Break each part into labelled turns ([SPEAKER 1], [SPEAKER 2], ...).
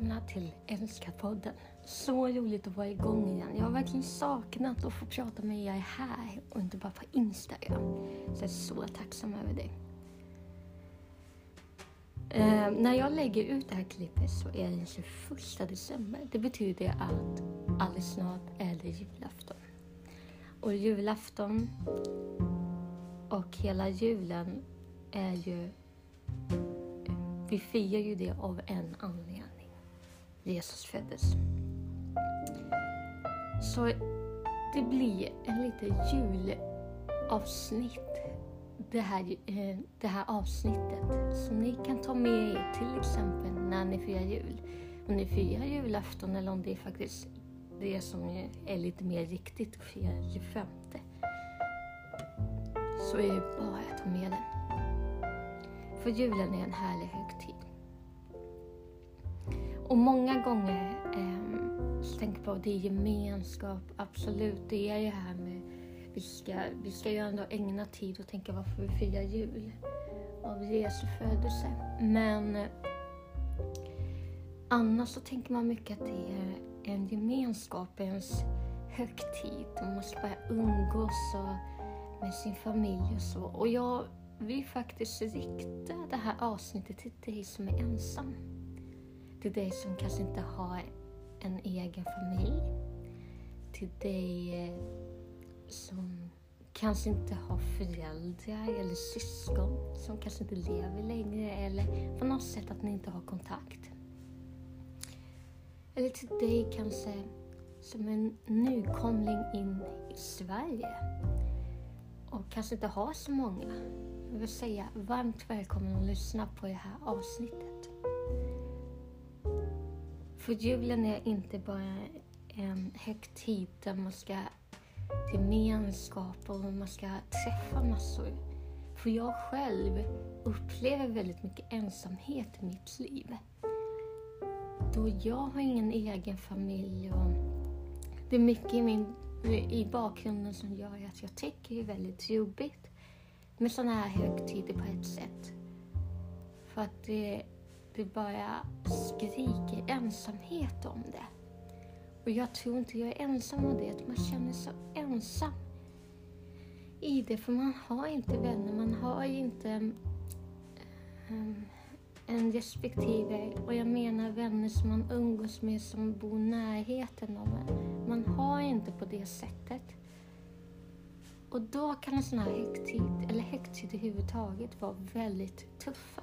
[SPEAKER 1] Välkomna till Älskarpodden. Så roligt att vara igång igen. Jag har verkligen saknat att få prata med er här och inte bara på Instagram. Så jag är så tacksam över det. Eh, när jag lägger ut det här klippet så är det den 21 december. Det betyder att alldeles snart är det julafton. Och julafton och hela julen är ju vi firar ju det av en anledning. Jesus föddes. Så det blir en liten julavsnitt det här, eh, det här avsnittet. som ni kan ta med er till exempel när ni firar jul. Om ni firar julafton eller om det är faktiskt det som är lite mer riktigt att fira 25. Så är det bara att ta med den. För julen är en härlig högtid. Och många gånger eh, så tänker jag på att det är gemenskap, absolut. Det är det här med vi ska, vi ska ju ändå ägna tid och tänka varför vi firar jul av Jesu födelse. Men eh, annars så tänker man mycket att det är en gemenskapens högtid. Man måste bara umgås och, med sin familj och så. Och jag vill faktiskt rikta det här avsnittet till dig som är ensam. Till dig som kanske inte har en egen familj. Till dig eh, som kanske inte har föräldrar eller syskon som kanske inte lever längre eller på något sätt att ni inte har kontakt. Eller till dig kanske som en nykomling in i Sverige och kanske inte har så många. Jag vill säga varmt välkommen att lyssna på det här avsnittet. För julen är inte bara en högtid där man ska gemenskap och man ska träffa massor. För jag själv upplever väldigt mycket ensamhet i mitt liv. Då jag har ingen egen familj och det är mycket i, min, i bakgrunden som gör att jag tycker det är väldigt jobbigt med sådana här högtider på ett sätt. För att det, det bara skriker ensamhet om det. Och jag tror inte jag är ensam om det, att man känner sig ensam i det. För man har inte vänner, man har inte um, en respektive, och jag menar vänner som man umgås med som bor närheten av en. Man har inte på det sättet. Och då kan en sån här högtid, eller högtid överhuvudtaget, vara väldigt tuffa.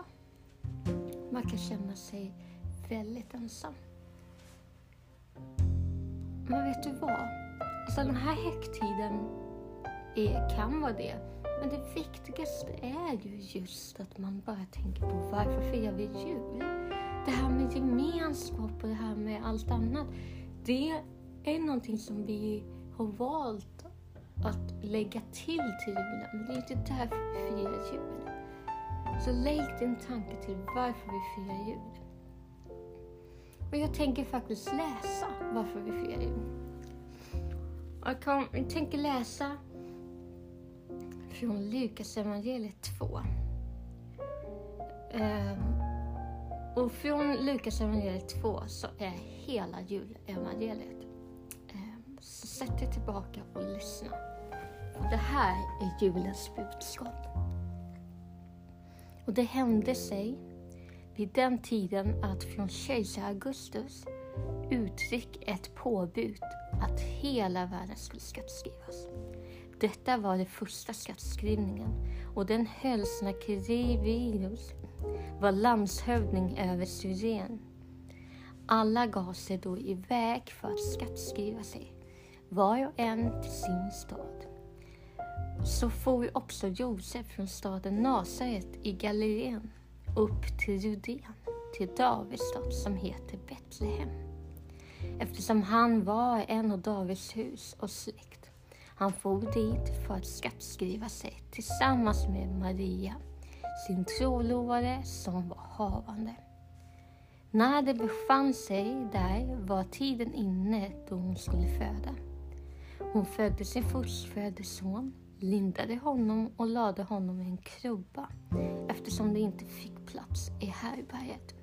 [SPEAKER 1] Man kan känna sig väldigt ensam. Men vet du vad? Alltså den här högtiden är, kan vara det. Men det viktigaste är ju just att man bara tänker på varför firar vi jul? Det här med gemenskap och det här med allt annat. Det är någonting som vi har valt att lägga till till julen. Men det är inte därför vi firar jul. Så lägg din tanke till varför vi firar jul. Och jag tänker faktiskt läsa varför vi firar jul. Jag, kan, jag tänker läsa från Lukas evangeliet 2. Ehm, och från Lukas evangeliet 2 så är hela julevangeliet. Ehm, så sätt dig tillbaka och lyssna. Det här är julens budskap. Och det hände sig vid den tiden att från kejsar Augustus utgick ett påbud att hela världen skulle skattskrivas. Detta var den första skattskrivningen och den hölls när Quirinius var landshövding över Syrien. Alla gav sig då iväg för att skattskriva sig, var och en till sin stad. Så for också Josef från staden Nasaret i Galileen upp till Judeen, till Davids stad som heter Betlehem. Eftersom han var en av Davids hus och släkt. Han for dit för att skattskriva sig tillsammans med Maria, sin trolovade som var havande. När de befann sig där var tiden inne då hon skulle föda. Hon födde sin förstfödde son lindade honom och lade honom i en krubba eftersom det inte fick plats i härbärget.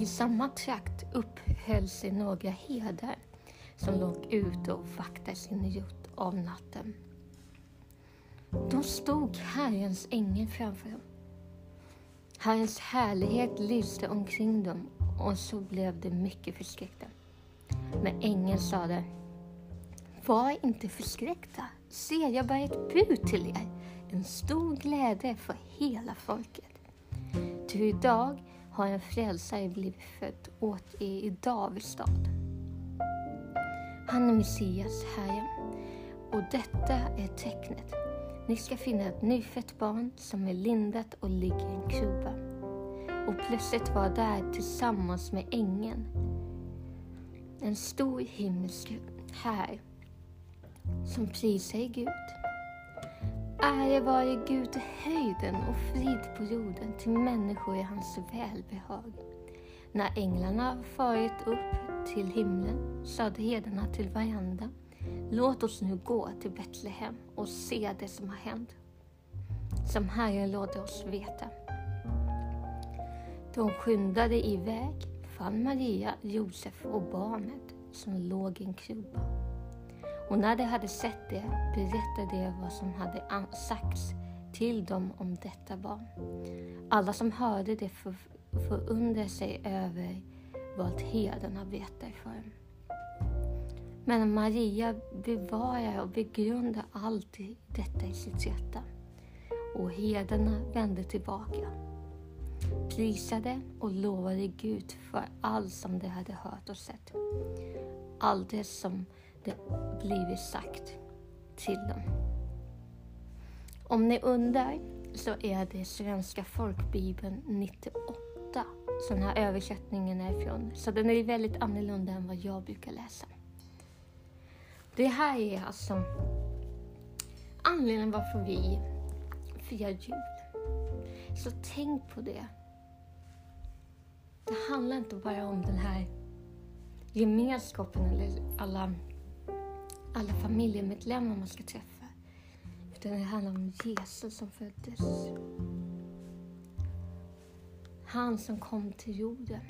[SPEAKER 1] I samma trakt upphöll sig några herdar som låg ute och vaktade sin rutt av natten. Då stod Herrens ängel framför dem. Herrens härlighet lyste omkring dem och så blev de mycket förskräckta. Men ängeln sade, var inte förskräckta. Se, jag bär ett bud till er, en stor glädje för hela folket. Ty idag har en frälsare blivit född åt er i Davids stad. Han är Messias, Herren. Och detta är tecknet. Ni ska finna ett nyfött barn som är lindat och ligger i en krubba. Och plötsligt var där tillsammans med ängeln en stor himmelsk här som prisar Gud. Ära vare Gud i höjden och frid på jorden till människor i hans välbehag. När änglarna farit upp till himlen sade herdarna till varandra Låt oss nu gå till Betlehem och se det som har hänt, som Herren låter oss veta. De skyndade iväg, fann Maria, Josef och barnet som låg i en krubba. Och när de hade sett det berättade de vad som hade sagts till dem om detta barn. Alla som hörde det förundrade sig över vad herdarna berättade för dem. Men Maria bevarar och begrundar allt detta i sitt hjärta. Och herdarna vände tillbaka, prisade och lovade Gud för allt som de hade hört och sett. Allt det som det blivit sagt till dem. Om ni undrar så är det Svenska folkbibeln 98 som den här översättningen är ifrån. Så den är väldigt annorlunda än vad jag brukar läsa. Det här är alltså anledningen varför vi firar jul. Så tänk på det. Det handlar inte bara om den här gemenskapen eller alla, alla familjemedlemmar man ska träffa. Utan det handlar om Jesus som föddes. Han som kom till jorden.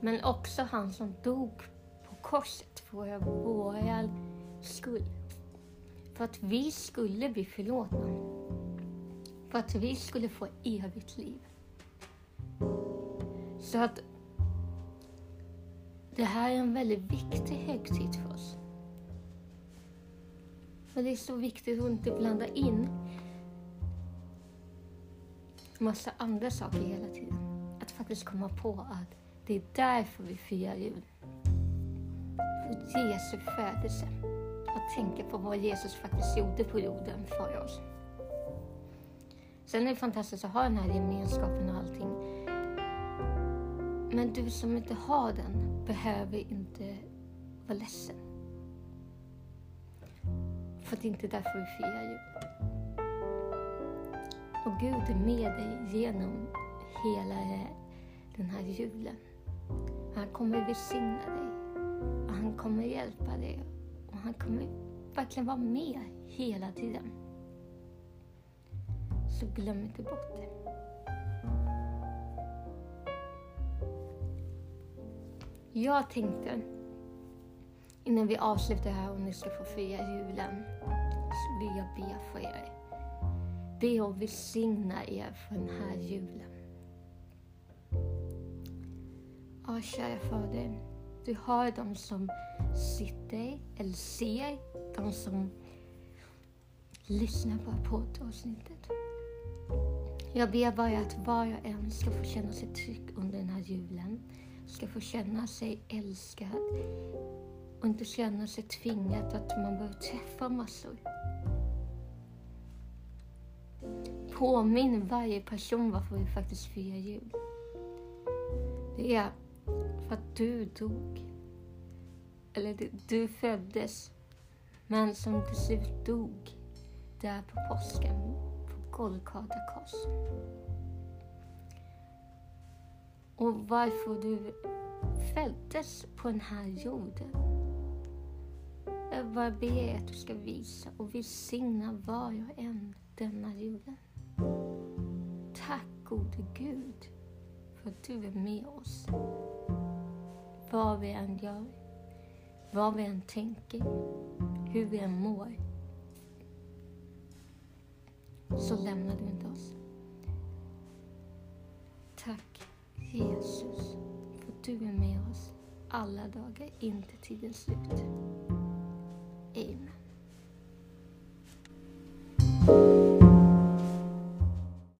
[SPEAKER 1] Men också han som dog på korset för vår skull. För att vi skulle bli förlåtna. För att vi skulle få evigt liv. Så att det här är en väldigt viktig högtid för oss. Men det är så viktigt att inte blanda in massa andra saker hela tiden. Att faktiskt komma på att det är därför vi firar jul För Jesu födelse och tänka på vad Jesus faktiskt gjorde på jorden för oss. Sen är det fantastiskt att ha den här gemenskapen och allting. Men du som inte har den behöver inte vara ledsen. För det är inte därför vi firar jul. Och Gud är med dig genom hela den här julen. Han kommer välsigna dig och han kommer hjälpa dig och han kommer verkligen vara med hela tiden. Så glöm inte bort det. Jag tänkte innan vi avslutar här och ni ska få fira julen så vill jag be för er. Be och välsigna er för den här julen. Ja, kära Fader. Du har de som sitter eller ser, de som lyssnar på poddavsnittet. Jag ber bara att var och en ska få känna sig trygg under den här julen. Ska få känna sig älskad och inte känna sig tvingad att man behöver träffa massor. Påminn varje person varför vi faktiskt firar jul. Det är för att du dog. Eller du föddes, men som till slut dog där på påsken, på Golgata kors. Och varför du föddes på den här jorden. Eh, jag bara ber att du ska visa och välsigna var och en denna julen. Tack gode Gud för att du är med oss. Vad vi än gör, vad vi än tänker, hur vi än mår, så lämnar du inte oss. Tack Jesus för att du är med oss alla dagar inte tidens slut. Amen.